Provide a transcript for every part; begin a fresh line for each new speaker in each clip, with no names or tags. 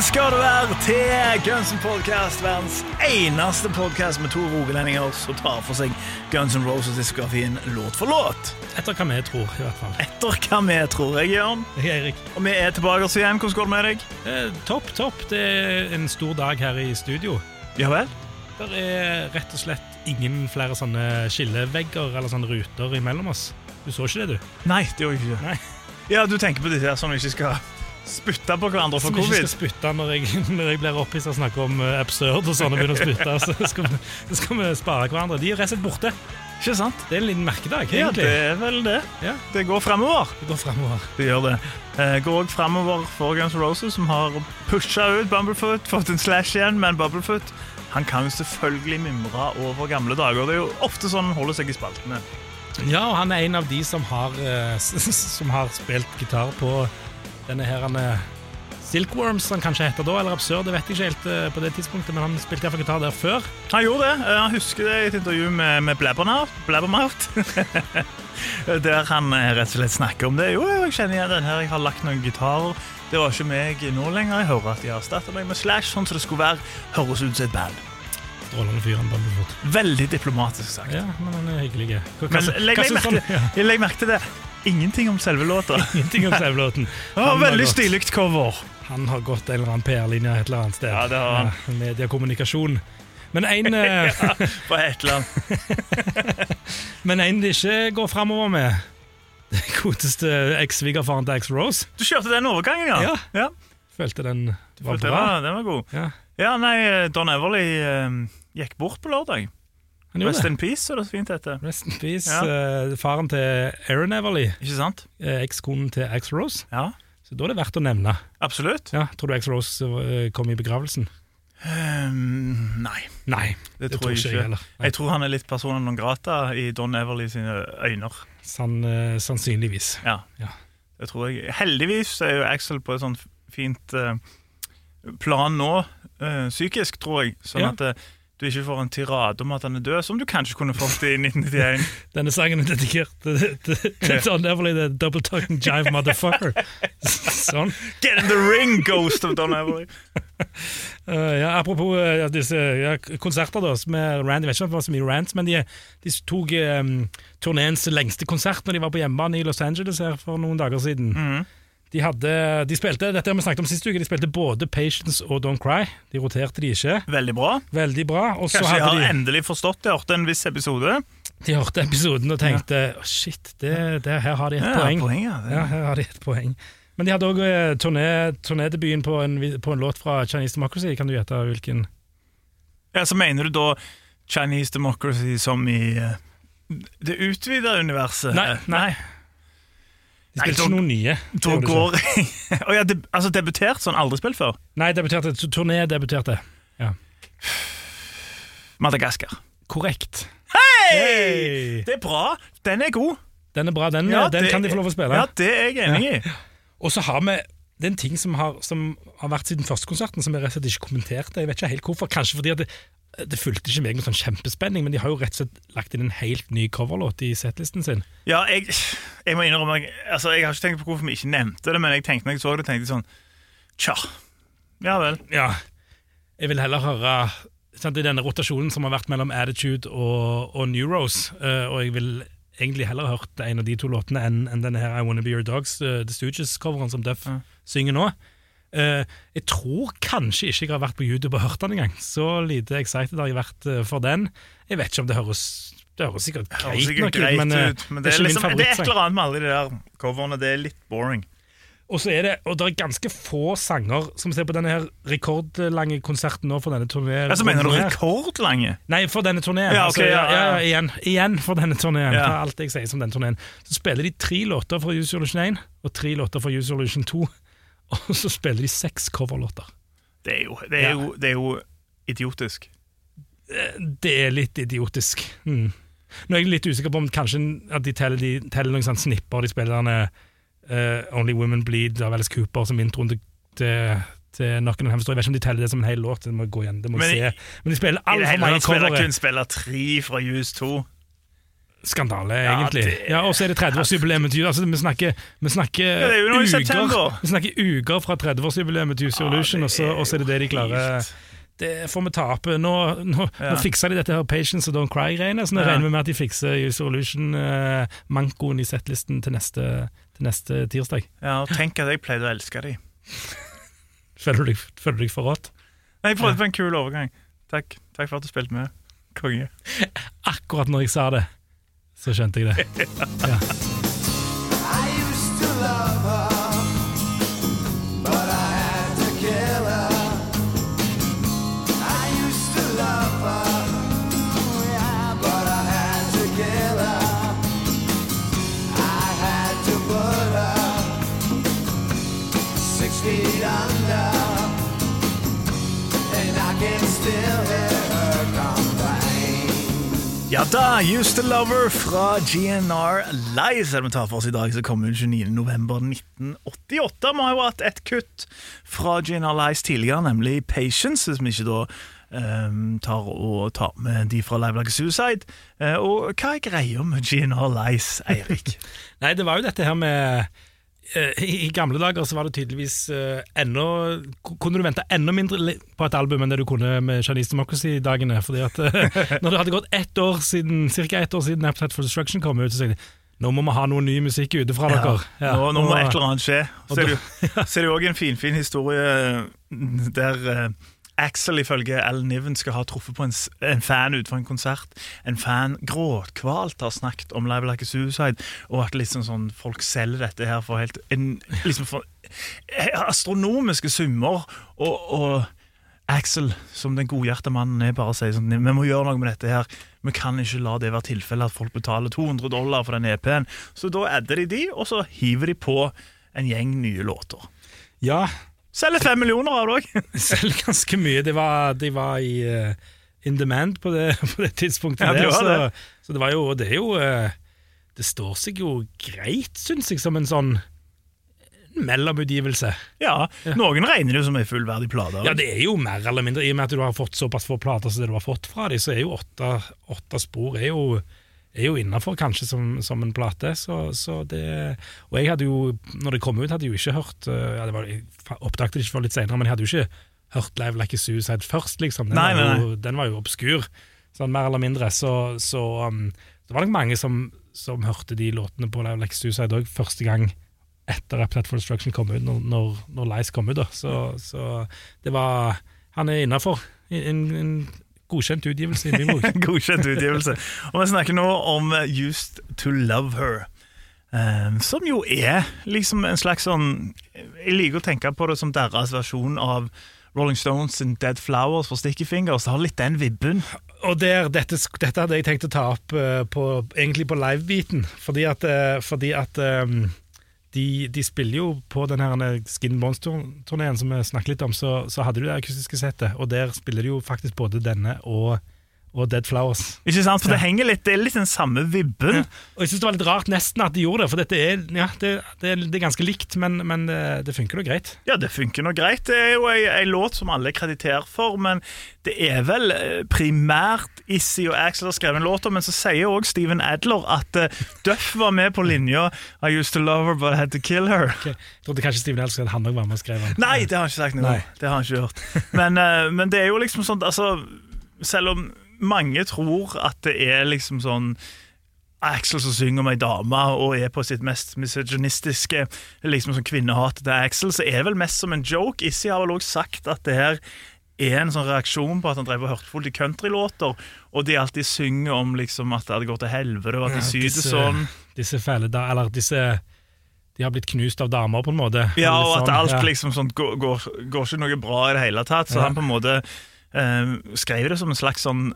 Skal du være til Guns N' Podcast, verdens eneste podcast med to rogalendinger som tar for seg Guns N' Roses-diskografien låt for låt.
Etter hva vi tror, i hvert fall.
Etter hva vi tror jeg, Jørn.
Jeg er Erik.
Og vi er tilbake oss igjen. Hvordan går det med deg?
Eh, topp, topp. Det er en stor dag her i studio.
Ja vel?
Det er rett og slett ingen flere sånne skillevegger eller sånne ruter imellom oss. Du så ikke det, du?
Nei, det gjorde jeg ikke.
Nei.
Ja, du tenker på disse her som vi ikke skal spytte på hverandre for covid?
Som ikke skal spytte når jeg, når jeg blir opphisset og snakker om eh, absurd og sånn og begynner å spytte. Så skal vi, skal vi spare hverandre. De er rett og slett borte.
Ikke sant?
Det er en liten merkedag, egentlig.
Ja, det er vel det.
Ja,
Det går fremover.
det går fremover.
Det gjør det. Eh, går òg fremover for Guns Roses, som har pusha ut Bumblefoot, fått en slash igjen, men Bumblefoot han kan jo selvfølgelig mimre over gamle dager. Det er jo ofte sånn han holder seg i spaltene.
Ja, og han er en av de som har, eh, som har spilt gitar på denne her han Silkworms, han kanskje heter da, eller Absurd, det vet jeg ikke helt eh, på det tidspunktet, men han spilte iallfall gitar der før.
Han gjorde det. Eh, Han husker det i et intervju med, med. Blabbermouth. Der han eh, rett og slett snakker om det. Jo, jeg kjenner igjen den her. Jeg har lagt noen gitarer. Det var ikke meg nå lenger. Jeg hører at de har erstatta meg med Slash, sånn som det skulle være. Høres ut som et band.
Strålende fyr.
Veldig diplomatisk sagt.
Ja, men han er hyggelig. Hva,
Men
hva,
legg,
hva
legg,
han?
merke,
Ja,
legg merke til det. Ingenting om selve låta.
ingenting om
selve
låten. Ja,
veldig stilig cover.
Han har gått en eller annen PR-linje et eller annet sted.
Ja, det har han.
Ja, Mediekommunikasjon. Men en, ja,
På et eller annet.
men en det ikke går framover med, det godeste eks-svigerfaren til eks-Rose,
Du kjørte den overgangen, ja?
Ja. følte den var
Følte
bra.
var, den var god.
Ja,
Ja, nei, Don Everly um, gikk bort på lørdag. Rest in peace, så det er så fint heter.
Rest in peace.
Ja.
eh, faren til Erin Everly,
Ikke sant?
eh, ekskonen til X-Rose.
Ja,
Så da er det verdt å nevne.
absolutt.
Ja, Tror du X-Rose eh, kom i begravelsen?
Um, nei,
Nei,
det,
det
tror jeg
ikke jeg heller. Nei.
Jeg tror han er litt persona non grata i Don Everly sine øyne.
Sann, sannsynligvis.
Ja.
Ja.
Det tror jeg. Heldigvis er jo Axel på et sånt fint plan nå, psykisk, tror jeg. Sånn
Ja.
at du ikke får en tirade om at han er død, som du kanskje kunne fått i 1991.
Denne sangen er dedikert til, Don Everly, the double talking jive motherfucker. Sånn.
Get in the ring, ghost of Don Everly!
Uh, ja, apropos uh, disse ja, konserter da, med Rand, jeg vet ikke om det var så mye rant, men de, de tok um, turneens lengste konsert når de var på hjemmebane i Los Angeles her for noen dager siden.
Mhm.
De, hadde, de spilte, dette har vi snakket om sist uke, de spilte både Patience og Don't Cry. De roterte de ikke.
Veldig bra.
Veldig bra.
Kanskje
hadde
har
de,
endelig forstått det. Hørte en viss episode.
de hørte episoden og tenkte «Å, shit, det, det, her har de et
Ja,
poeng.
poeng, ja.
Ja, her har de et poeng. Men de hadde òg turné, turnédebuten på, en på en låt fra Chinese Democracy. Kan du gjette hvilken?
Ja, så mener du da Chinese Democracy som i eh, det utvida universet?
Nei, nei. De spilte ikke noen nye.
Da går oh, ja, deb altså debutert sånn? Aldri spilt før?
Nei, debuterte, turné debuterte.
Madagaskar.
Korrekt.
Hei! Det er bra. Den er god.
Den er bra, den,
Ja,
den
det-
kan de få lov å spille.
Ja, det er jeg enig i.
Og så har vi det er en ting som har, som har vært siden første konserten, som jeg rett og slett ikke kommenterte. Jeg vet ikke helt hvorfor. Kanskje fordi at det, det fulgte ikke meg med sånn kjempespenning, men de har jo rett og slett lagt inn en helt ny coverlåt i setlisten sin.
Ja, jeg, jeg må innrømme jeg- altså, Jeg har ikke tenkt på hvorfor vi ikke nevnte det, men jeg tenkte når jeg så det, tenkte jeg sånn Tja. Ja vel.
Ja, jeg vil heller høre sant, i denne rotasjonen som har vært mellom Attitude og, og New Rose, uh, og jeg vil egentlig heller hørt en av de to låtene enn enn denne her I Wanna Be Your Dogs, uh, The Stooges-coveren som Duff
Ja.
synger nå. Eh, jeg tror kanskje ikke jeg har vært på YouTube og hørt den engang. Så lite excited har jeg vært eh, for den. Jeg vet ikke om det høres Det høres sikkert greit
sikkert greit
men, eh,
ut, men det er,
ikke min
liksom, det er et eller annet med alle de der coverne. Det er litt boring.
Og så er det, og det er ganske få sanger som ser på denne her rekordlange konserten nå for denne turneen.
Altså, mener du rekordlange?
Nei, for denne turneen.
Ja, okay,
altså,
ja, ja, ja.
igjen, igjen for denne turneen.
Ja.
Alt jeg sier som denne turneen. Så spiller de tre låter fra Use Solution 1 og tre låter fra Use Solution 2. Og så spiller de seks coverlåter.
Det er jo, det er
Ja.
jo, det er jo idiotisk.
Det er litt idiotisk. Mm. Nå er jeg litt usikker på om kanskje at de teller, de teller noen sånne snipper. De spiller denne eh, Only Women Bleed av Alice Cooper som introen til, til, til Knock. Jeg vet ikke om de teller det som en hel låt. Det må jeg gå igjen, det må jeg se. Men de spiller
I det
altfor
hele
mange
tatt spiller kun spiller tre fra Use 2.
Skandale,
Ja,
egentlig.
det-
Ja, Og så er det 30-årsjubileet til altså, Vi snakker, vi snakker
Ja,
uker, vi snakker uker fra 30-årsjubileet til Use Illusion, og, så, er det det de klarer. Det får vi tape. Nå, nå,
Ja.
nå fikser de dette her Patience and Don't Cry-greiene, så nå
Ja.
regner vi med at de fikser Use Illusion-mankoen i settlisten til neste, til neste tirsdag.
Ja, og tenk at jeg pleide å elske dem.
Føler du deg, føler du deg forrådt?
Jeg prøvde på en kul overgang. Takk, Takk for at du spilte med. Konge.
Akkurat når jeg sa det, så skjønte jeg det. Ja.
Ja da, Used to Lover fra GNR Lies er det vi tar for oss i dag, som kommer hun 29. november 1988. Vi har jo hatt et kutt fra GNR Lies tidligere, nemlig Patience, hvis vi ikke da um, tar og tar med de fra Live Like Suicide. Uh, og hva er greia med GNR Lies, Eirik?
Nei, det var jo dette her med i, I gamle dager så var det tydeligvis eh, ennå Kunne du vente enda mindre på et album enn det du kunne med Chinese Democracy-dagene. Fordi at eh, Når det hadde gått ett år siden Cirka ett år siden Appetite for Destruction kom ut, så tenkte jeg nå må vi ha noe ny musikk ute fra dere. Ja,
nå, nå må et eller annet skje. Så er det jo òg en finfin historie der eh, Axel ifølge Alan Niven skal ha truffet på en, en fan utenfor en konsert. En fan gråtkvalt har snakket om Live Like a Suicide, og at liksom sånn, folk selger dette her for helt en, liksom for, eh, astronomiske summer. Og, og Axel, som den godhjerta mannen er, bare sier sånn Vi må gjøre noe med dette her. Vi kan ikke la det være tilfellet at folk betaler 200 dollar for den EP-en. Så da adder de de, og så hiver de på en gjeng nye låter.
Ja,
Selger fem millioner av det òg!
selv ganske mye. De var, de var i uh, in demand på det, på det tidspunktet.
Ja, det
der, så,
det.
så det var jo Det er jo uh, Det står seg jo greit, syns jeg, som en sånn mellomutgivelse.
Ja, noen regner det jo som en fullverdig plate.
Ja, det er jo mer eller mindre, i og med at du har fått såpass få plater som det du har fått fra dem, så er jo åtte, åtte spor er jo, er jo innafor, kanskje, som, som en plate. Så, så det Og jeg hadde jo, når det kom ut, hadde jeg jo ikke hørt eh, ja, det var, Jeg oppdaget det ikke før litt senere, men jeg hadde jo ikke hørt Live Like a Suicide først, liksom. Den,
Nei,
var,
nei,
jo, den var jo obskur, sånn mer eller mindre. Så, så um, det var nok mange som, som hørte de låtene på Live Like a Suicide òg første gang etter at for Destruction kom ut, når, når, når Lice kom ut. da Så, så det var Han er innafor. In, en godkjent utgivelse i min bok.
Godkjent utgivelse. Og vi snakker nå om Used to Love Her. Um, som jo er liksom en slags sånn Jeg liker å tenke på det som deres versjon av Rolling Stones and Dead Flowers for Sticky Fingers. Det har litt den vibben.
Og der, dette, dette hadde jeg tenkt å ta opp uh, på, egentlig på live-biten, fordi at, uh, fordi at eh, de, de spiller jo på den her eh, Skin Bones-turneen som vi snakket litt om, så, så hadde du det akustiske settet, og der spiller de jo faktisk både denne og, og Dead Flowers.
Ikke sant? For det henger litt, det er litt den samme vibben.
Og jeg synes det var litt rart nesten at de gjorde det, for dette er, ja, det, det, er- det er ganske likt, men, men det, det funker nå greit.
Ja, det funker nå greit. Det er jo ei, ei låt som alle krediterer for, men det er vel eh, primært Issy og Axel har skrevet en låt om, men så sier òg Steven Adler at uh, Duff var med på linja I used to love her, but I had to kill her.
Okay. Jeg trodde kanskje Steven Adler at han òg var med og skrev den.
Nei, det har han ikke sagt noe om. Det har han ikke gjort. Men, uh, men det er jo liksom sånn altså, Selv om mange tror at det er liksom sånn Axel som synger om ei dame og er på sitt mest misogynistiske liksom sånn kvinnehat til Axel, så er det vel mest som en joke. Issi har vel også sagt at det her er en sånn reaksjon på at han drev og hørte på de countrylåter, og de alltid synger om liksom at det hadde gått til helvete, og at de
Ja, det
sånn.
Disse fæle da, Eller disse De har blitt knust av damer, på en måte.
Ja, og at
sånn,
alt
ja.
liksom sånn går, går, går ikke noe bra i det hele tatt. Så
Ja.
han på en måte eh, skrev det som en slags sånn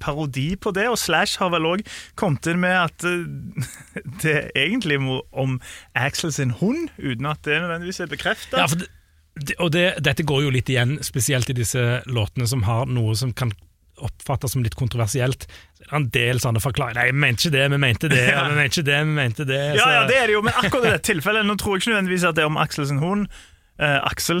parodi på det, og Slash har vel òg kommet inn med at eh, det er egentlig er om Axel sin hund, uten at det nødvendigvis er bekrefta.
Ja, det, det, og det, dette går jo litt igjen, spesielt i disse låtene som har noe som kan oppfattes som litt kontroversielt, er en del sånne forklaringer. Nei, vi mente ikke det, vi mente det, ja, vi mente ikke det, vi mente det.
Ja,
Så-
ja, det er det jo, men akkurat i dette tilfellet Nå tror jeg ikke nødvendigvis at det er om Axel sin hund. Eh, Aksel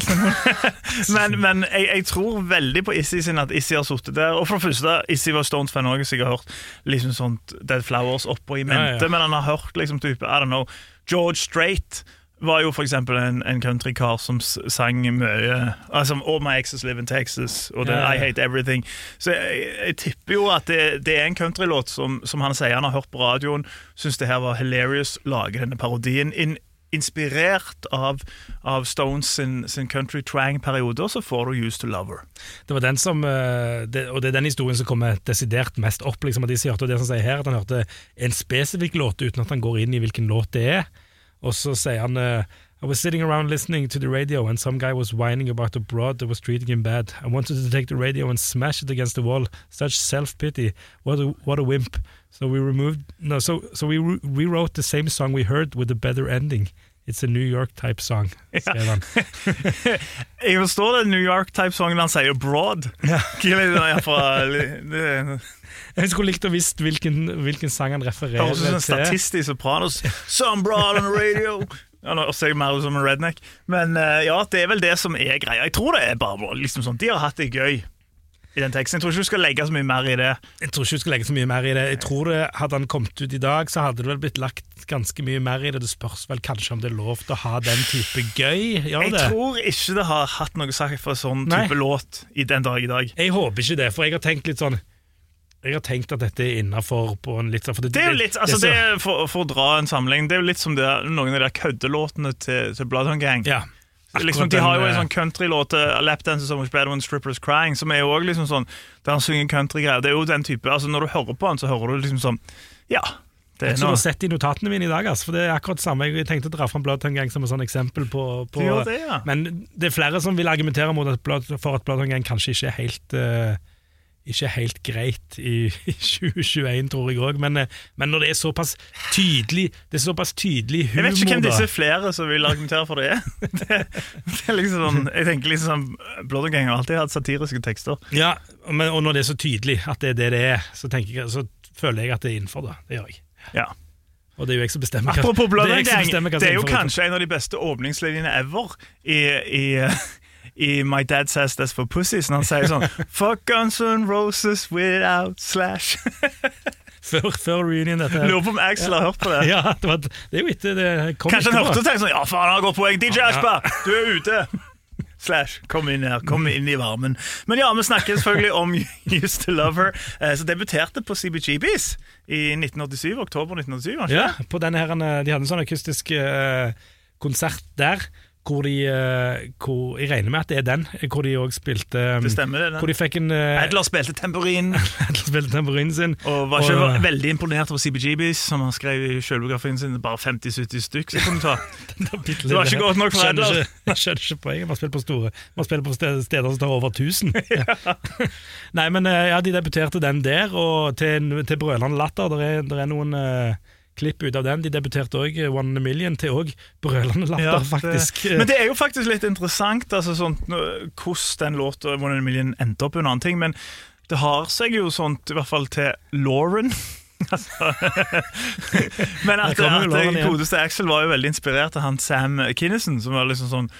men men jeg, jeg tror veldig på Issy sin at Issy har sittet der. Og for det første, Issy var Stones-fan òg, så jeg har hørt liksom sånt Dead Flowers oppå i mente.
Ja, ja.
Men han har hørt liksom type I don't know, George Strait var jo eksempel en, en countrykar som sang mye altså, All My Exes Live in Texas og
ja.
I Hate Everything. Så jeg, jeg tipper jo at det, det er en countrylåt som, som han sier han har hørt på radioen, syns det her var hilarious, lager denne parodien. In, inspirert av, av Stones sin, sin country twang-periode, og så får du Used to Love Her.
Det var den som, eh, og det er den historien som kommer desidert mest opp. liksom at de sier, og det som sier her, at Han hørte en spesifikk låt uten at han går inn i hvilken låt det er. Og så sier han eh, I was sitting around listening to the radio and some guy was whining about a broad that was treating him bad. I wanted to take the radio and smash it against the wall. Such self-pity. What what a wimp. So we removed no, so, so we re rewrote the same song we heard with a better ending. It's a New York type song, skrev han.
Jeg forstår det New York-type-sangen han sier broad.
Ja. Jeg skulle likt å visst hvilken, hvilken sang han refererer
høres ut som en
til.
statist i Sopranos. Some broad on the radio. Ja, nå ser jeg mer ut som en redneck. Men eh, ja, det er vel det som er greia. Jeg tror det er bare liksom sånn, De har hatt det gøy i den teksten. Jeg tror ikke du skal legge så mye mer i det.
Jeg tror ikke du skal legge så mye mer i det. Jeg tror det, Hadde han kommet ut i dag, så hadde det vel blitt lagt ganske mye mer i det. Det spørs vel kanskje om det er lov til å ha den type gøy. Gjør
Jeg
det?
tror ikke det har hatt noe sagt for sånn
Nei.
type låt i den dag i dag.
Jeg håper ikke det, for jeg har tenkt litt sånn Jeg har tenkt at dette er innafor på en litt sånn for
Det er jo litt, altså
det
det
er så-
for, for å dra en sammenligning, det er jo litt som det, noen av de køddelåtene til, til Bloodhound Gang.
Ja.
Liksom, de har jo en
eh,
sånn countrylåt, uh, 'Lapdance is so much better when strippers crying', som er jo også liksom sånn Der han synger countrygreier. Det er jo den type altså Når du hører på han, så hører du liksom sånn Ja. Det er
du
noe
sett i notatene mine i dag, altså, for det er akkurat det samme. Jeg tenkte å dra fram Bloodhound Gang som et sånn eksempel på, på
det det, ja.
Men det er flere som vil argumentere mot at Blood, for at Bloodhound Gang kanskje ikke er helt eh, ikke helt greit i, i 2021, tror jeg òg, men, eh, men når det er såpass tydelig Det er såpass tydelig humor Jeg
vet ikke hvem disse flere som vil argumentere for det er. Det, det er liksom sånn, jeg tenker liksom sånn Blood har alltid hatt satiriske tekster.
Ja, men, og når det er så tydelig at det er det det er, så, jeg, så føler jeg at det er innenfor det. Det gjør jeg.
Ja.
Og det er jo jeg som bestemmer hva-
Apropos Blodomgang,
det
det er jo kanskje en av de beste åpningslinjene ever i, i, i My Dad Says That's For Pussies, når han sier sånn Fuck Guns N' Roses without slash.
Før, før reunion, dette.
Lurer på om Axel har hørt på det.
Ja, det, var, det er jo etter det kom
Kanskje han hørte og tenkte sånn Ja, faen, han har godt poeng. DJ Ashba, du er ute. Slash, kom inn her, kom inn i varmen. Men ja, vi snakker selvfølgelig om Used to Love Her, eh, som debuterte på CBGBs i 1987, oktober 1987. Kanskje? ikke
Ja, på denne her, eh, De hadde en sånn akustisk eh, konsert der, hvor de eh, hvor, Jeg regner med at det er den, hvor de òg spilte um,
Det stemmer, det.
Hvor de fikk en
Edler spilte tamburin.
spilte tamburinen sin.
Og var ikke
Og-
veldig imponert over CBGBs, som han skrev i selvbiografien sin. Bare 50-70 stykk. Så kunne du ta.
Det
var ikke godt nok for
ikke, jeg skjønner ikke poenget. Man spiller på store Man spiller på steder, som tar over 1000. Nei, men eh, ja, de debuterte den der, og til, til Brølende latter. Det er, der er noen eh, klipp ut av den. De debuterte òg One in a Million til òg Brølende latter,
Ja,
faktisk.
Men det er jo faktisk litt interessant altså, sånn, hvordan den låta One in a Million endte opp under annen ting, men det har seg jo sånt, i hvert fall til Lauren. altså, men at, at,
at
godeste Axel var jo veldig inspirert av han Sam Kinnison, som var liksom sånn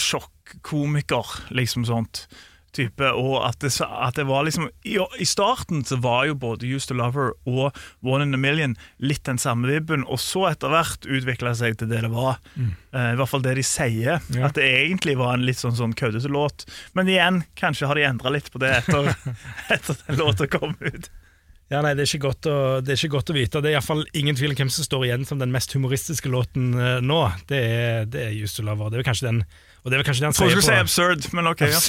sjokkkomiker, liksom sånt. Type, og at det, at det var liksom i, I starten så var jo både Used to Lover og One in a Million litt den samme vibben, og så etter hvert utvikla seg til det det var. Eh, I hvert fall det de sier.
Ja.
At det egentlig var en litt sånn, sånn køddete låt. Men igjen, kanskje har de endra litt på det etter, etter den låta kom ut.
Ja, nei, det er ikke godt å, det er ikke godt å vite. Det er iallfall ingen tvil om hvem som står igjen som den mest humoristiske låten eh, nå. Det er, det er Used to Lover. Det er jo kanskje den Og det er kanskje det han sier på si
absurd, men ok. Ja.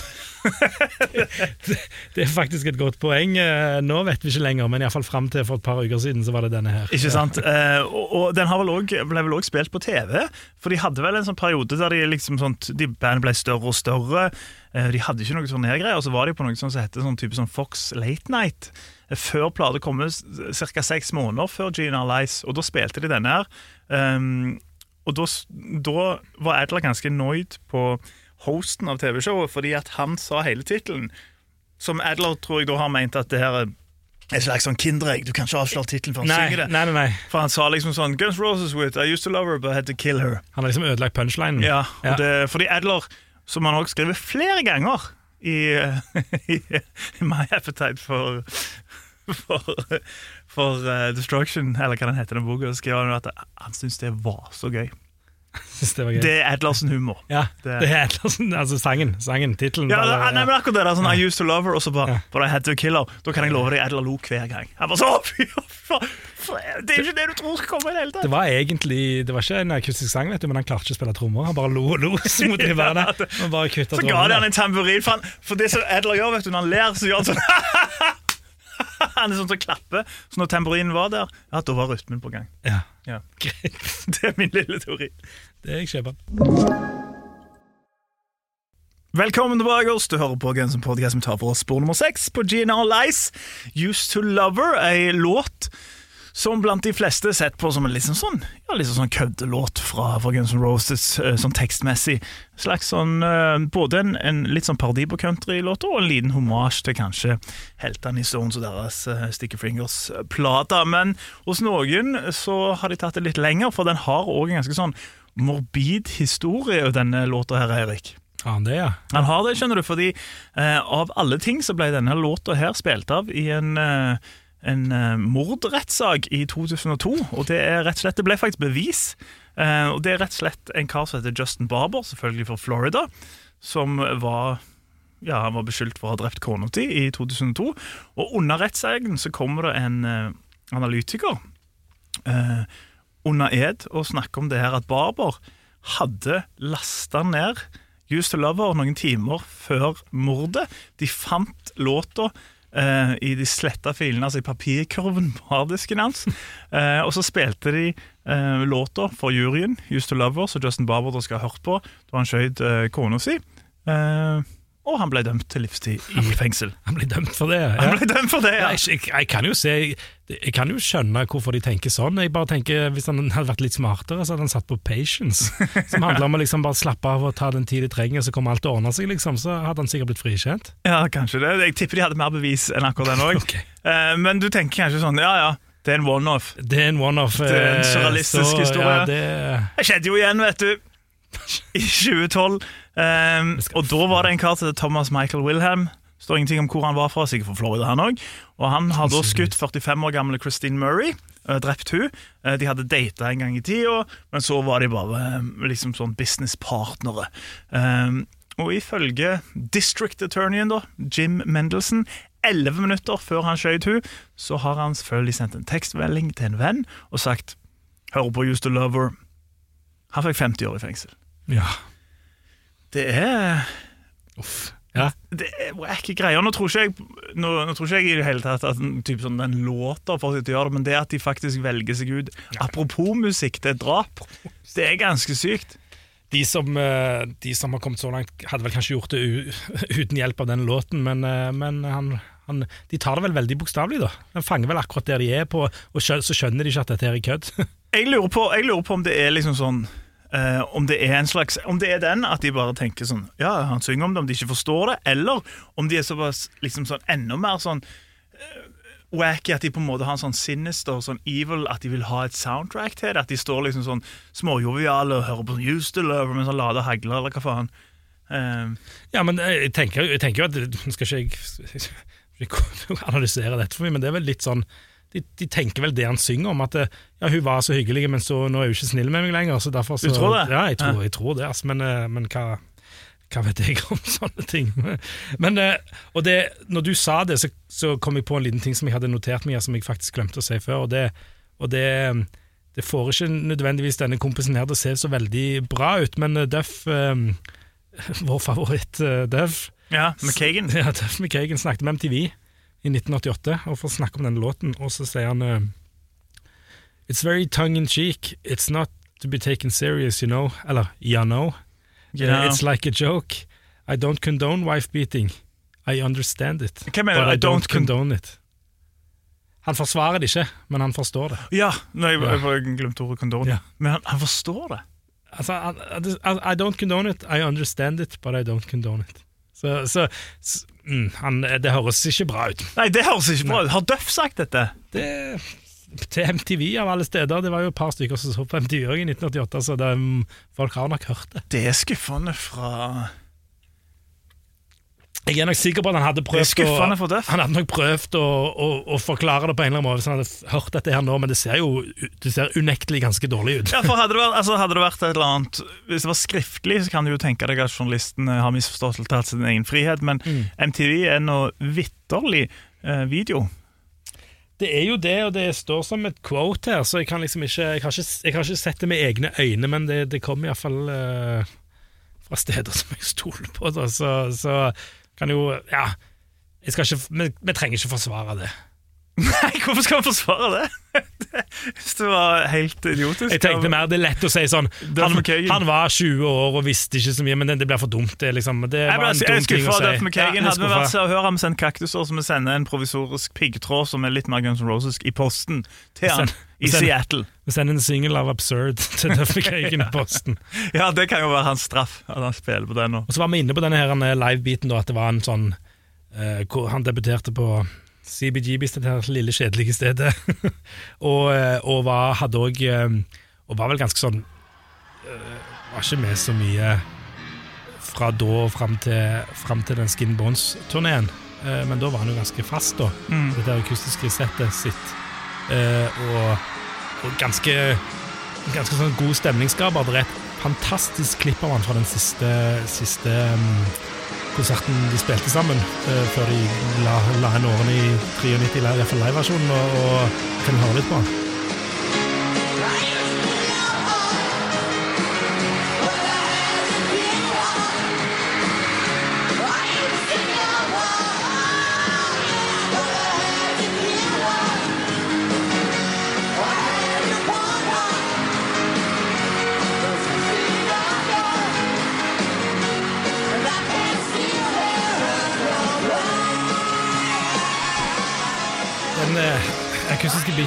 Det er faktisk et godt poeng. Eh, Nå vet vi ikke lenger, men iallfall fram til for et par uker siden så var det denne her.
Ikke sant? Ja. og, og den har vel også, ble vel også spilt på TV, for de hadde vel en sånn periode der de liksom sånt, de bandet ble større og større. Eh, de hadde ikke noe sånn her greier, og så var de på noe som heter sånn type sånn Fox Late Night. Eh, Før plata kom ut, ca. seks måneder før Gina Lice, og da spilte de denne her. Um, og da, da var Adler ganske nøyd på hosten av TV-showet, fordi at han sa hele tittelen. som Adler tror jeg da har ment at det her er et slags sånn kinderegg. Du kan ikke avsløre tittelen før han
Nei,
synger det.
nei, nei, nei.
For han sa liksom sånn Guns Roses with I used to love her, but I had to kill her.
Han har liksom ødelagt punchlinen.
Ja,
Ja.
Det, fordi Adler, som han òg skriver flere ganger i, i, i My Appetite for for, for uh, Destruction, eller hva den heter, den boka, skrev han at han syntes det var så gøy.
Det var gøy.
Det er Edlarsen humor
ja,
det-
det, er Edlarsen altså sangen, sangen, tittelen.
Ja,
bare-
nei, men akkurat det der, sånn, I used to love her, og så bare
Ja.
But I had to kill her. Da kan jeg love deg Adler lo hver gang. Han bare så, fy, fy, Det er ikke det du tror skal komme i det hele tatt.
Det var egentlig Det var ikke en akustisk sang, vet du, men han klarte ikke å spille trommer. Han bare lo og lo. Så.
Ja, det-
Han bare kutta
Så ga de han en tamburin, for, han, for det som Adler gjør, vet du, når han ler, så gjør han sånn Han er sånn som klapper. Så når tamburinen var der, ja, da var rytmen på gang.
Ja,
Ja.
greit.
Det er min lille teori.
Det er jeg kjøper.
Velkommen tilbake, oss. Du hører på Guns N' Podcast. som tar for oss spor nummer seks på GNR Lice. Used to Lover, ei låt som blant de fleste er sett på som en liksom sånn, ja, liksom sånn køddelåt fra, fra Guns N' Roses, eh, sånn tekstmessig. Slags sånn, eh, Både en, en litt sånn parodi på countrylåter og en liten hommage til kanskje heltene i Stones og deres uh, Sticky Fingers-plata. Men hos noen så har de tatt det litt lenger, for den har òg en ganske sånn morbid historie, denne låta her, Eirik.
han det, ja.
Han har det, skjønner du, fordi eh, av alle ting så ble denne låta her spilt av i en, eh, en eh, mordrettssak i 2002. Og det er rett og slett, det ble faktisk bevis. Eh, og det er rett og slett en kar som heter Justin Barber, selvfølgelig fra Florida, som var ja, han var beskyldt for å ha drept kona si i 2002. Og under rettssaken så kommer det en uh, analytiker uh, under ed og snakker om det her at Barber hadde lasta ned Used to Lover noen timer før mordet. De fant låta eh, i de sletta filene, altså i papirkurven på harddisken hans. Eh, og så spilte de eh, låta for juryen, Used to Love Us', som Justin Barber skal ha hørt på da han skjøt eh, kona si. Eh, og han ble dømt til livstid i fengsel.
Han ble dømt for det. ja.
Han ble dømt for det, ja.
Jeg, jeg, jeg kan jo se Jeg kan jo skjønne hvorfor de tenker sånn. Jeg bare tenker Hvis han hadde vært litt smartere, så hadde han satt på patience. Som handler om å liksom bare slappe av og ta den tid de trenger, så kommer alt til å ordne seg. liksom Så hadde han sikkert blitt frikjent.
Ja, kanskje det. Jeg tipper de hadde mer bevis enn akkurat den òg.
okay.
Men du tenker kanskje sånn, ja ja, det er en one-off.
Det er en one-off.
Det er en
eh,
surrealistisk historie.
Ja, det,
Det skjedde jo igjen, vet du. I 2012. Um, og da var det en kar til Thomas Michael Wilhelm. Står ingenting om hvor han var fra, sikkert fra Florida, han òg. Og han har da skutt 45 år gamle Christine Murray. eh, drept hun. Eh, de hadde data en gang i tida, men så var de bare eh, liksom sånn businesspartnere. Um, og ifølge district attorneyen, da, Jim Mendelson, elleve minutter før han skjøt hun, så har han selvfølgelig sendt en tekstmelding til en venn og sagt 'Hører på Used to Lover'. Han fikk 50 år i fengsel.
ja.
Det er
Uff. Ja.
det er ikke greia. Nå tror ikke jeg, nå, nå tror ikke jeg i det hele tatt at den, typ sånn, den låter for å gjøre det, men det at de faktisk velger seg ut Apropos musikk, det er drap. Det er ganske sykt.
De som, eh, de som har kommet så langt, hadde vel kanskje gjort det uten hjelp av den låten, men, eh, men han, han, de tar det vel veldig bokstavelig, da. Den fanger vel akkurat der de er, på, og så skjønner de ikke at dette er kødd.
Jeg lurer på, jeg lurer på om det er liksom sånn eh, om det er en slags Om det er den at de bare tenker sånn Ja, han synger om det, om de ikke forstår det, eller om de er såpass liksom sånn enda mer sånn uh, wacky at de på en måte har en sånn sinister, sånn evil, at de vil ha et soundtrack til det. At de står liksom sånn småjoviale og hører på sånn Used to Love mens han lader hagler, eller hva faen. Uh,
Ja, men jeg tenker, jeg jo at skal ikke jeg ikke analysere dette for mye, men det er vel litt sånn de, de tenker vel det han synger om, at eh, ja, hun var så hyggelig, men så nå er hun ikke snill med meg lenger. Så derfor så,
Du tror det?
Ja, jeg tror, jeg tror det. Altså, men eh, men hva, hva vet jeg om sånne ting? Men, eh, og det, når du sa det, så, så kom jeg på en liten ting som jeg hadde notert meg, som jeg faktisk glemte å si før. Og det, og det, det får ikke nødvendigvis denne kompisen her til å se så veldig bra ut, men Duff, eh, vår favoritt eh, Duff,
ja, McKagan.
ja, Duff McKagan snakket med MTV i 1988 og får snakke om denne låten, og så sier han eh, It's very tongue in cheek. It's not to be taken serious, you know. Eller, you know.
Yeah.
It's like a joke. I don't condone wife beating. I understand it.
Hva mener du?
But
I don't don't
condone it. Han forsvarer det ikke, men han forstår det.
Ja, nei, jeg,
Ja.
jeg, glemte ordet condone.
Ja.
Men han, han forstår det.
Altså, I, I don't condone it, I understand it, but I don't condone it. Så, så, mm, han, det høres ikke bra ut.
Nei, det høres ikke bra ut. Har Duff sagt dette?
Det, til MTV av alle steder. Det var jo et par stykker som så på MTV i 1988, så det, mm, folk har nok hørt det.
Det er skuffende fra
Jeg er nok sikker på at han hadde prøvd, å, han hadde nok prøvd å, å, å forklare det på en eller annen måte hvis han hadde hørt dette her nå, men det ser jo det ser unektelig ganske dårlig ut.
Ja, for hadde det, vært, altså, hadde det vært et eller annet Hvis det var skriftlig, så kan du jo tenke deg at journalisten eh, har misforstått eller tatt sin egen frihet, men
Mm.
MTV er nå vitterlig eh, video.
Det er jo det, og det står som et quote her, så jeg kan liksom ikke Jeg har ikke, jeg har ikke sett det med egne øyne, men det, det kommer iallfall eh, fra steder som jeg stoler på, da, så, så kan jo Ja. Vi trenger ikke forsvare det.
Nei, hvorfor skal man forsvare det? Hvis det var helt idiotisk.
Jeg tenkte mer det er lett å si sånn Han, han var 20 år og visste ikke så mye, men det, det blir for dumt. Det, liksom, det var en
er
dum ting å si.
Duff McKagan.
Ja,
Hadde vi vært. Se og Hør ham sende kaktuser, så vi sender en provisorisk piggtråd som er litt mer Guns N' Roses, i posten til han i Seattle.
Vi sender en single av Absurd til Duff McKagan i posten.
Ja, det kan jo være hans straff, at han spiller på den nå.
Og så var vi inne på denne her eh, live-biten, at det var en sånn uh, hvor Han debuterte på CBGBs, dette her lille, kjedelige stedet. og, eh, og var, hadde òg Og var vel ganske sånn eh, Var ikke med så mye fra da og fram til, fram til den Skin Bones-turneen. Eh, men da var han jo ganske fast, da.
Mm.
Dette akustiske settet sitt. Eh, og, og ganske Ganske sånn god stemningsskaper. Det er et fantastisk klipp av han fra den siste, siste mm, konserten de spilte sammen, uh, før de la, la henne årene i 93, i hvert fall liveversjonen, og, og kan høre litt på. Den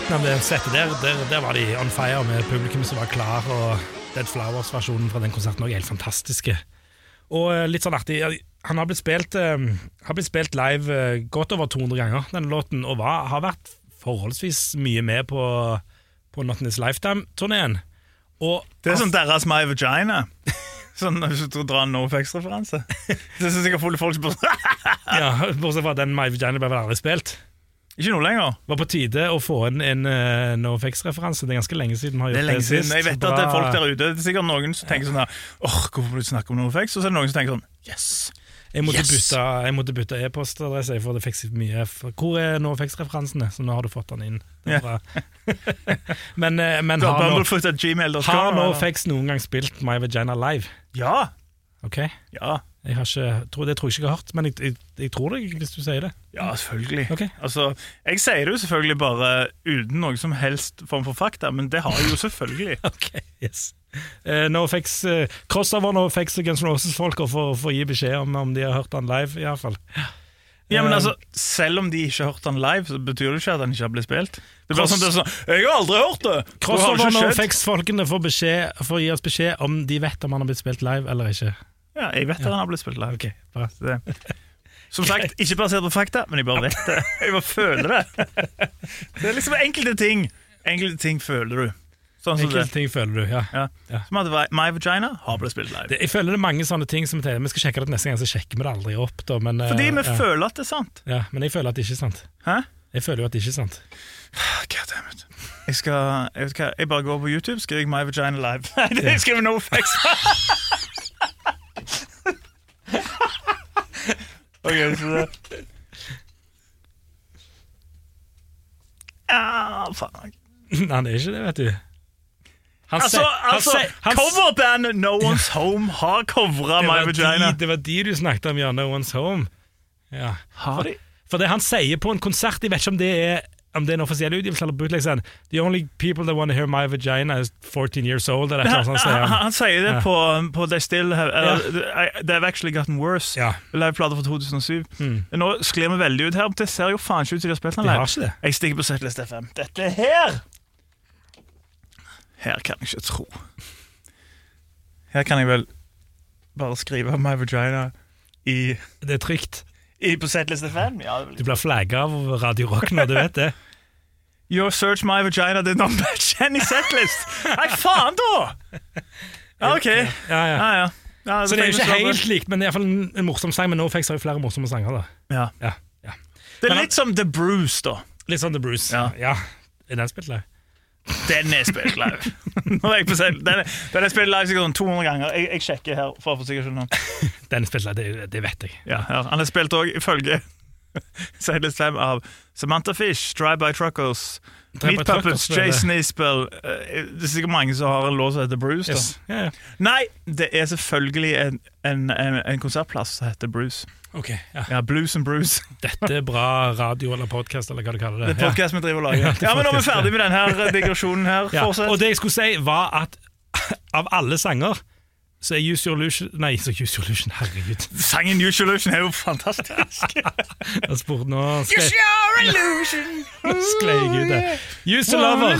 biten av det settet der, der, der var de on fire med publikum som var klar, og Dead Flowers-versjonen fra den konserten er helt fantastiske. Og eh, litt sånn artig, han har blitt spilt, eh, har blitt spilt live eh, godt over 200 ganger, denne låten, og var, har vært forholdsvis mye med på, på Not In This Lifetime-turneen.
Det er sånn deres My Vagina. Sånn Hvis du drar en NoFX-referanse. Det er sikkert fulle folk bare
ja, Bortsett fra at den My Vagina ble vel aldri spilt.
Ikke nå lenger.
Var på tide å få inn en en NoFX-referanse. Det er ganske lenge siden vi har gjort det,
lenge siden.
sist.
Jeg vet at det er folk der ute Det er sikkert noen som tenker sånn her Åh, hvorfor må du snakke om NoFX? Og så er det noen som tenker sånn Yes!
Jeg måtte
Yes!
bytte, e-postadresse, for det fikk så mye Hvor er NoFX-referansene? Så nå har du fått den inn. Derfra. men eh, men
har
no, har? NoFX noen gang spilt My Vagina live?
Ja.
Ok,
Ja.
Jeg har ikke, tror, Det tror jeg ikke jeg har hørt, men jeg, jeg, jeg tror det hvis du sier det.
Ja, selvfølgelig.
Okay.
Altså, Jeg sier det jo selvfølgelig bare uten noe som helst form for fakta, men det har jeg jo selvfølgelig.
Ok, yes uh, NoFX, uh, Crossover NoFX og Guns N' Roses-folk og for, å gi beskjed om, om de har hørt han live, iallfall.
Ja, men
Eh,
altså, Selv om de ikke har hørt den live, så betyr det ikke at den ikke har blitt spilt. Det er bare sånn, det er sånn Jeg har aldri hørt det!
Crossover. NoFX-folkene får, får gi oss beskjed om de vet om han har blitt spilt live eller ikke.
Ja, jeg vet at den har blitt spilt live.
Okay, bra.
Det. Som sagt, ikke basert på fakta, men jeg bare vet det. Jeg bare føler det. Det er liksom enkelte ting. Enkelte ting føler du. Sånn som det.
Enkelte ting føler du, ja.
Ja.
Ja.
Som at My Vagina har blitt spilt live.
Det, jeg føler det er mange sånne ting som Vi skal sjekke det neste gang, så sjekker vi det aldri opp. Da, men, eh,
Fordi vi
ja.
føler at det er sant.
ja, Men jeg føler at det ikke er sant.
Hæ?
Jeg føler jo at det ikke er sant.
God damn it. Jeg skal Jeg, vet hva, jeg bare går på YouTube, skriver My Vagina Live. Nei, det skriver no facts. ok, så det Ja, faen.
Nei, han er ikke det, vet du. Han
Altså, altså coverbandet No One's Home har covra My Vagina.
De, det var de du snakket om, ja. No One's Home. Ja.
Har de?
For det han sier på en konsert, jeg vet ikke om det er om det er en offisiell utgivelse eller bootleg, sånn The only people that want to hear my vagina is 14 years old. Eller noe sånt,
han,
han.
sier det
Ja.
på, på They Still Have eller, They've Actually Gotten Worse.
Ja.
Liveplate fra 2007.
Mm.
Nå sklir vi veldig ut her. Det ser jo faen ikke ut som de har spilt den live. Jeg stikker på Setlist FM. Dette her Her kan jeg ikke tro. Her kan jeg vel bare skrive My Vagina i,
Det er trygt.
I, på Setlist FM? Ja, det
Du blir flagga av Radio Rock når du vet det.
Your search my vagina did not match any setlist! Nei, faen, da! Ja, OK. Ja,
Ja, ja.
ja. ja
Så det er jo ikke helt likt, men det er iallfall en, en morsom sang. Men NoFX har jo flere morsomme sanger. da
Ja.
Ja, ja.
Det er litt som The Bruce, da.
Litt som The Bruce.
Ja.
Er den spilt live?
Den er spilt live. Nå er jeg på. Den er, spilt live sikkert sånn 200 ganger. Jeg, jeg sjekker her. for å sikkert.
Den er spilt live, det, det vet jeg.
Ja, ja. Han er spilt òg, ifølge Setlist 5, av Samantha Fish, Drive By Truckers, Meat Puppets. Jason Isbell eh, Det er sikkert mange som har en låt som heter Bruce.
Yes. Yeah, ja.
Nei, det er selvfølgelig en, en, en, en konsertplass som heter Bruce.
Ok, ja.
Ja, Blues and Bruce.
Dette er bra radio eller podkast, eller hva du kaller det.
Det er podcast vi driver og lager.
Ja,
Ja, men Nå er vi ferdig med denne digresjonen her.
Ja. Og det jeg skulle si, var at av alle sanger så er Use Your Illusion Nei, så Use Your Illusion, herregud.
Sangen Use Your Illusion er jo fantastisk.
Jeg spurte nå
Use your illusion.
sklei jeg ut det. Use the Lover.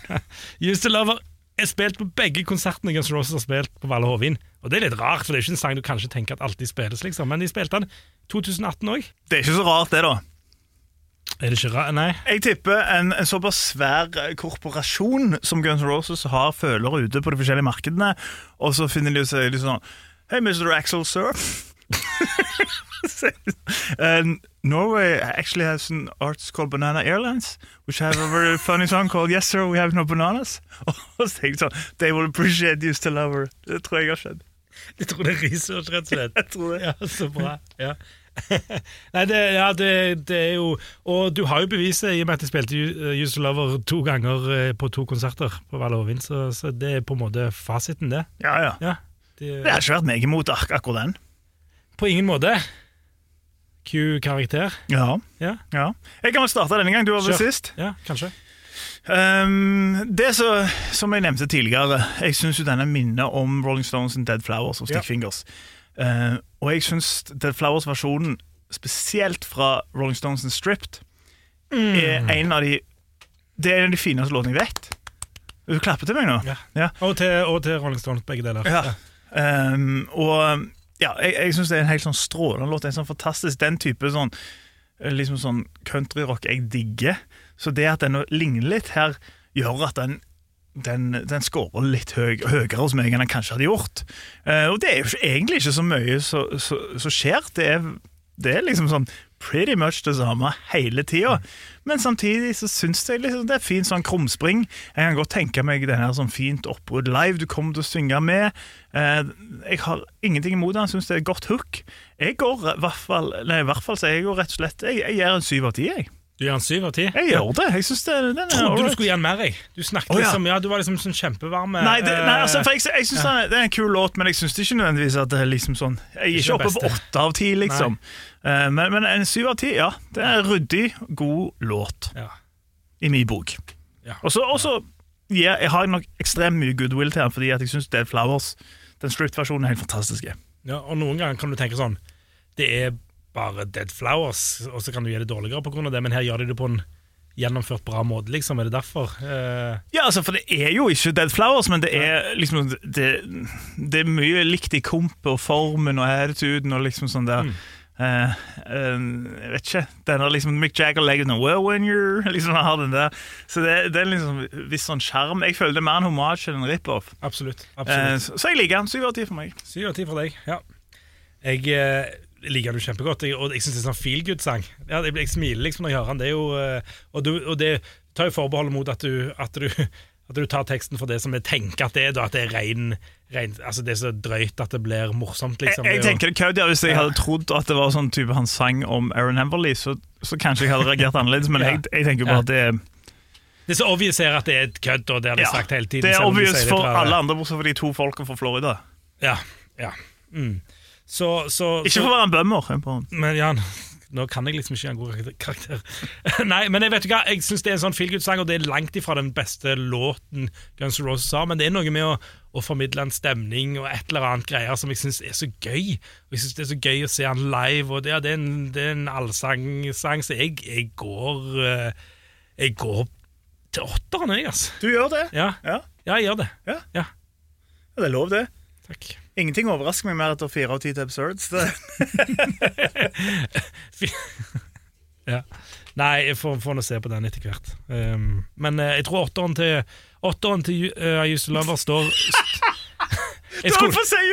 Use the Lover er spilt på begge konsertene Guns N' Roses har spilt på Valle Hovin. Og det er litt rart, for det er ikke en sang du kanskje tenker at alltid spilles, liksom. Men de spilte den 2018 òg.
Det er ikke så rart, det, da.
Er det ikke rart? Nei.
Jeg tipper en, en såpass svær korporasjon som Guns N' Roses har følere ute på de forskjellige markedene, og så finner de seg litt sånn Hey, Mr. Axel, sir. um, Norway actually has an artist called Banana Airlines, which have a very funny song called Yes, sir, we have no bananas. Og så tenker jeg sånn They will appreciate you still over. Det tror jeg har skjedd.
Jeg tror det er research, rett og slett.
Jeg tror det.
Ja, så bra. Ja. Nei, det, ja, det, det er jo Og du har jo beviset i og med at jeg spilte Ju- Use Lover to ganger eh, på to konserter på Hovin, så, så det er på en måte fasiten, det.
Ja, ja.
Ja, det
Det har ikke vært meg imot ak akkurat den.
på ingen måte. Q-karakter.
Ja.
Ja,
ja. Jeg kan vel starte denne gang. Du var vel sist.
ja, kanskje.
Um, det så, som jeg nevnte tidligere, jeg syns denne minner om Rolling Stones and Dead Flowers og Stick
Ja.
Uh, og jeg syns Dead Flowers-versjonen, spesielt fra Rolling Stones and Stripped, er en av de Det er en av de fineste låtene jeg vet. Du klapper til meg nå?
Ja.
Ja.
Og, til, og til Rolling Stones, begge deler.
Ja. Um, og ja, jeg, jeg syns det er en helt sånn strålende låt. En sånn fantastisk Den type sånn eh, Liksom sånn countryrock jeg digger. Så det at den ligner litt her, gjør at den den, den scorer litt høy, høyere hos meg enn den kanskje hadde gjort. Eh, og det er jo egentlig ikke så mye som skjer. Det er, det er liksom sånn pretty much det samme hele tida. Men samtidig så syns jeg liksom det er fint sånn krumspring. Jeg kan godt tenke meg det her sånn fint oppbrudd live du kommer til å synge med. Eh, jeg har ingenting imot den, syns det er et godt hook. Jeg går i hvert fall Nei, i hvert fall så jeg går rett og slett Jeg, jeg gir en syv av ti, jeg.
Du gir den syv av ti?
Jeg gjør det. Jeg synes det, den er
Trodde du skulle gi den mer, jeg. Du snakket
Å, ja.
liksom, ja, du var liksom sånn kjempevarm.
Nei, det, nei
eh,
altså, for jeg, jeg synes den er- det er en kul låt, men jeg synes det ikke nødvendigvis at det er liksom sånn Jeg er
Ikke
ikke oppe på
beste.
åtte av ti, liksom. Eh, men, men en syv av ti, ja. Det er en ryddig, god låt
Ja.
i min bok.
Ja.
Og så og så gir- jeg har nok ekstremt mye goodwill til den, fordi at jeg syns Dead Flowers, den stripped-versjonen, er helt fantastisk.
Ja, og noen ganger kan du tenke sånn Det er bare Dead Flowers, og så kan du gjøre det dårligere av det, men her gjør de det på en gjennomført bra måte, liksom. Er det derfor? Uh...
Ja, altså, for det er jo ikke Dead Flowers, men det er liksom Det, det er mye likt i komp og formen og attituden og liksom sånn der Mm. Uh, uh, Jeg vet ikke. Den der liksom Mick Jagger legger den Well, when you're liksom har den der Så det, det er liksom viss sånn sjarm. Jeg føler det er mer en hommage enn en rip-off.
absolutt. Absolutt.
så, så jeg liker den. Syv av ti for meg.
Syv av ti for deg. Ja. Jeg liker du kjempegodt, jeg, og jeg syns det er sånn feel good-sang. Ja, jeg, jeg smiler liksom når jeg hører den. Det er jo, eh, og, du, og det tar jo forbehold mot at du, at du at du tar teksten for det som jeg tenker at det er, da, at det er rein ren Altså det er så drøyt at det blir morsomt, liksom.
jeg
er
tenker det kødd, ja, Hvis jeg hadde trodd at det var sånn type han sang om Aaron Heverly, så, så kanskje jeg hadde reagert annerledes, men
Ja.
jeg, jeg tenker bare
Ja.
at det er
Det er så obvious her at det er et kødd, og det har de
ja,
sagt hele tiden.
Det er obvious
de
for alle andre, bortsett fra de to folka fra Florida.
Ja, ja. Mm. Så, så,
Ikke for å være en bømmer.
Men ja, nå kan jeg liksom ikke gi en god karakter. Nei, men jeg vet ikke jeg synes det er en sånn feelgood-sang, og det er langt ifra den beste låten Guns N' Roses har, men det er noe med å, å formidle en stemning og et eller annet greier som jeg syns er så gøy. Og jeg synes det er så gøy å se han live, og det, ja, det er en, det er en allsangsang, så jeg, jeg går eh, Jeg går til åtteren, jeg, altså.
Du gjør det?
Ja,
Ja.
ja jeg gjør det.
Ja.
Ja,
Det er lov, det.
takk.
Ingenting overrasker meg mer etter fire av ti til Absurds.
Ja. Nei, jeg får, får nå se på den etter hvert. Um, men eh, jeg tror åtteren til Åtteren til uh, I Used to Lover står
To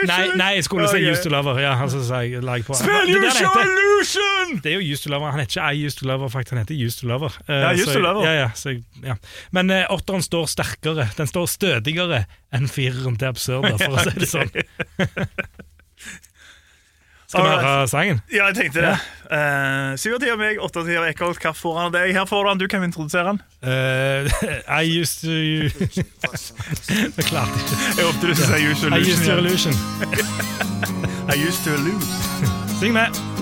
nei, nei, jeg skulle si Used to lover'. Ja, altså, så jeg like på.
Spill
heter.
Illusion!
Det er jo Used to lover. Han heter ikke I Used to lover, faktisk. Han heter Used to lover. Uh,
Ja, Used to lover.
Ja, ja, så jeg, ja. Men uh, åtteren står sterkere. Den står stødigere enn fireren til Absurda, for å si det sånn. Skal vi høre sangen?
Ja, jeg tenkte det. Uh, Syv av ti av meg, åtte av ti av Eckholt. Hva får han av deg? Her får du han. Du kan introdusere han.
Uh, I used to Det klarte jeg ikke.
Jeg håpet du skulle si to illusion
I used to
illusion. I used to lose.
Syng med.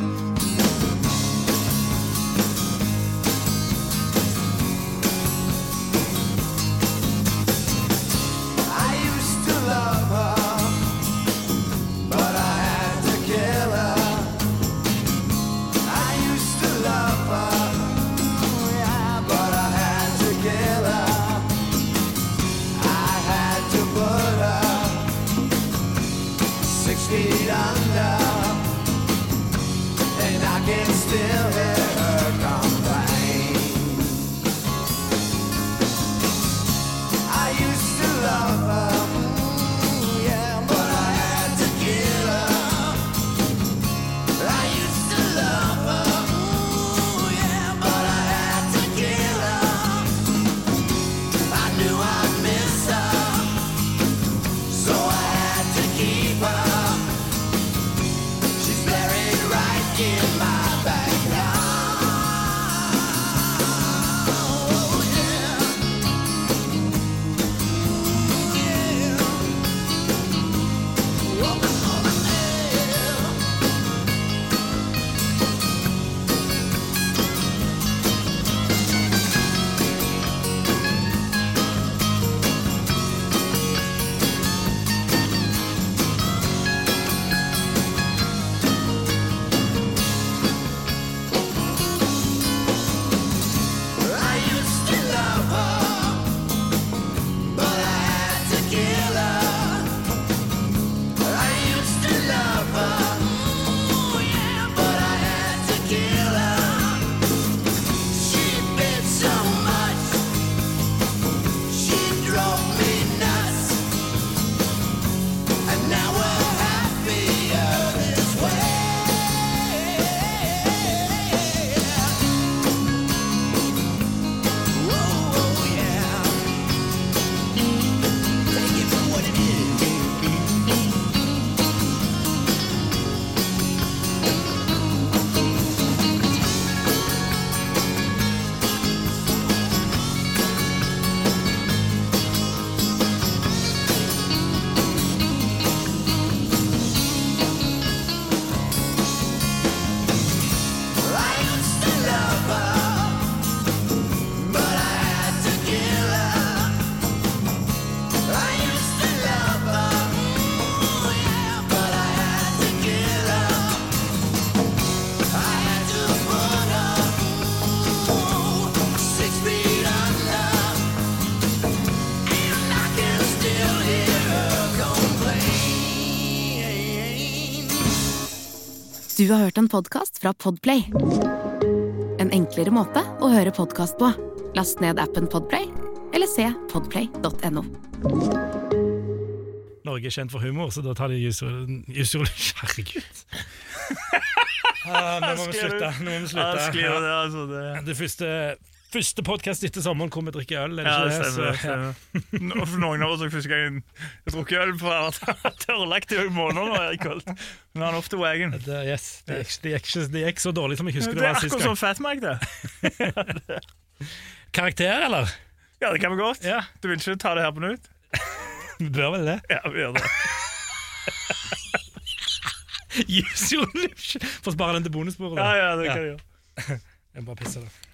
Du har hørt en podkast fra Podplay. En enklere måte å høre podkast på. Last ned appen Podplay, eller se podplay.no.
Norge er kjent for humor, så da tar de Jusol Herregud. Ah, nå må vi slutte. Nå må vi slutte.
det, altså, det.
Det første, første podkast etter sommeren hvor vi drikker øl, er det
Ja,
ikke
det stemmer. det
Så, ja.
Nå- For noen av oss har første gang jeg drukket øl på tørrlagt i måneder er. Men han er off the wagon.
Det, yes, det, gikk, det, gikk det gikk så dårlig som jeg husker
Det
det
er akkurat
gang.
som Fatmag, det.
Karakter, eller?
Ja, det kan vi godt.
Ja,
Du vil ikke ta det her på nytt?
vi bør vel det.
Ja, vi gjør det.
Jusur Få spare den til bonusbordet.
Ja, ja, det kan jeg gjøre.
Jeg bare pisser det.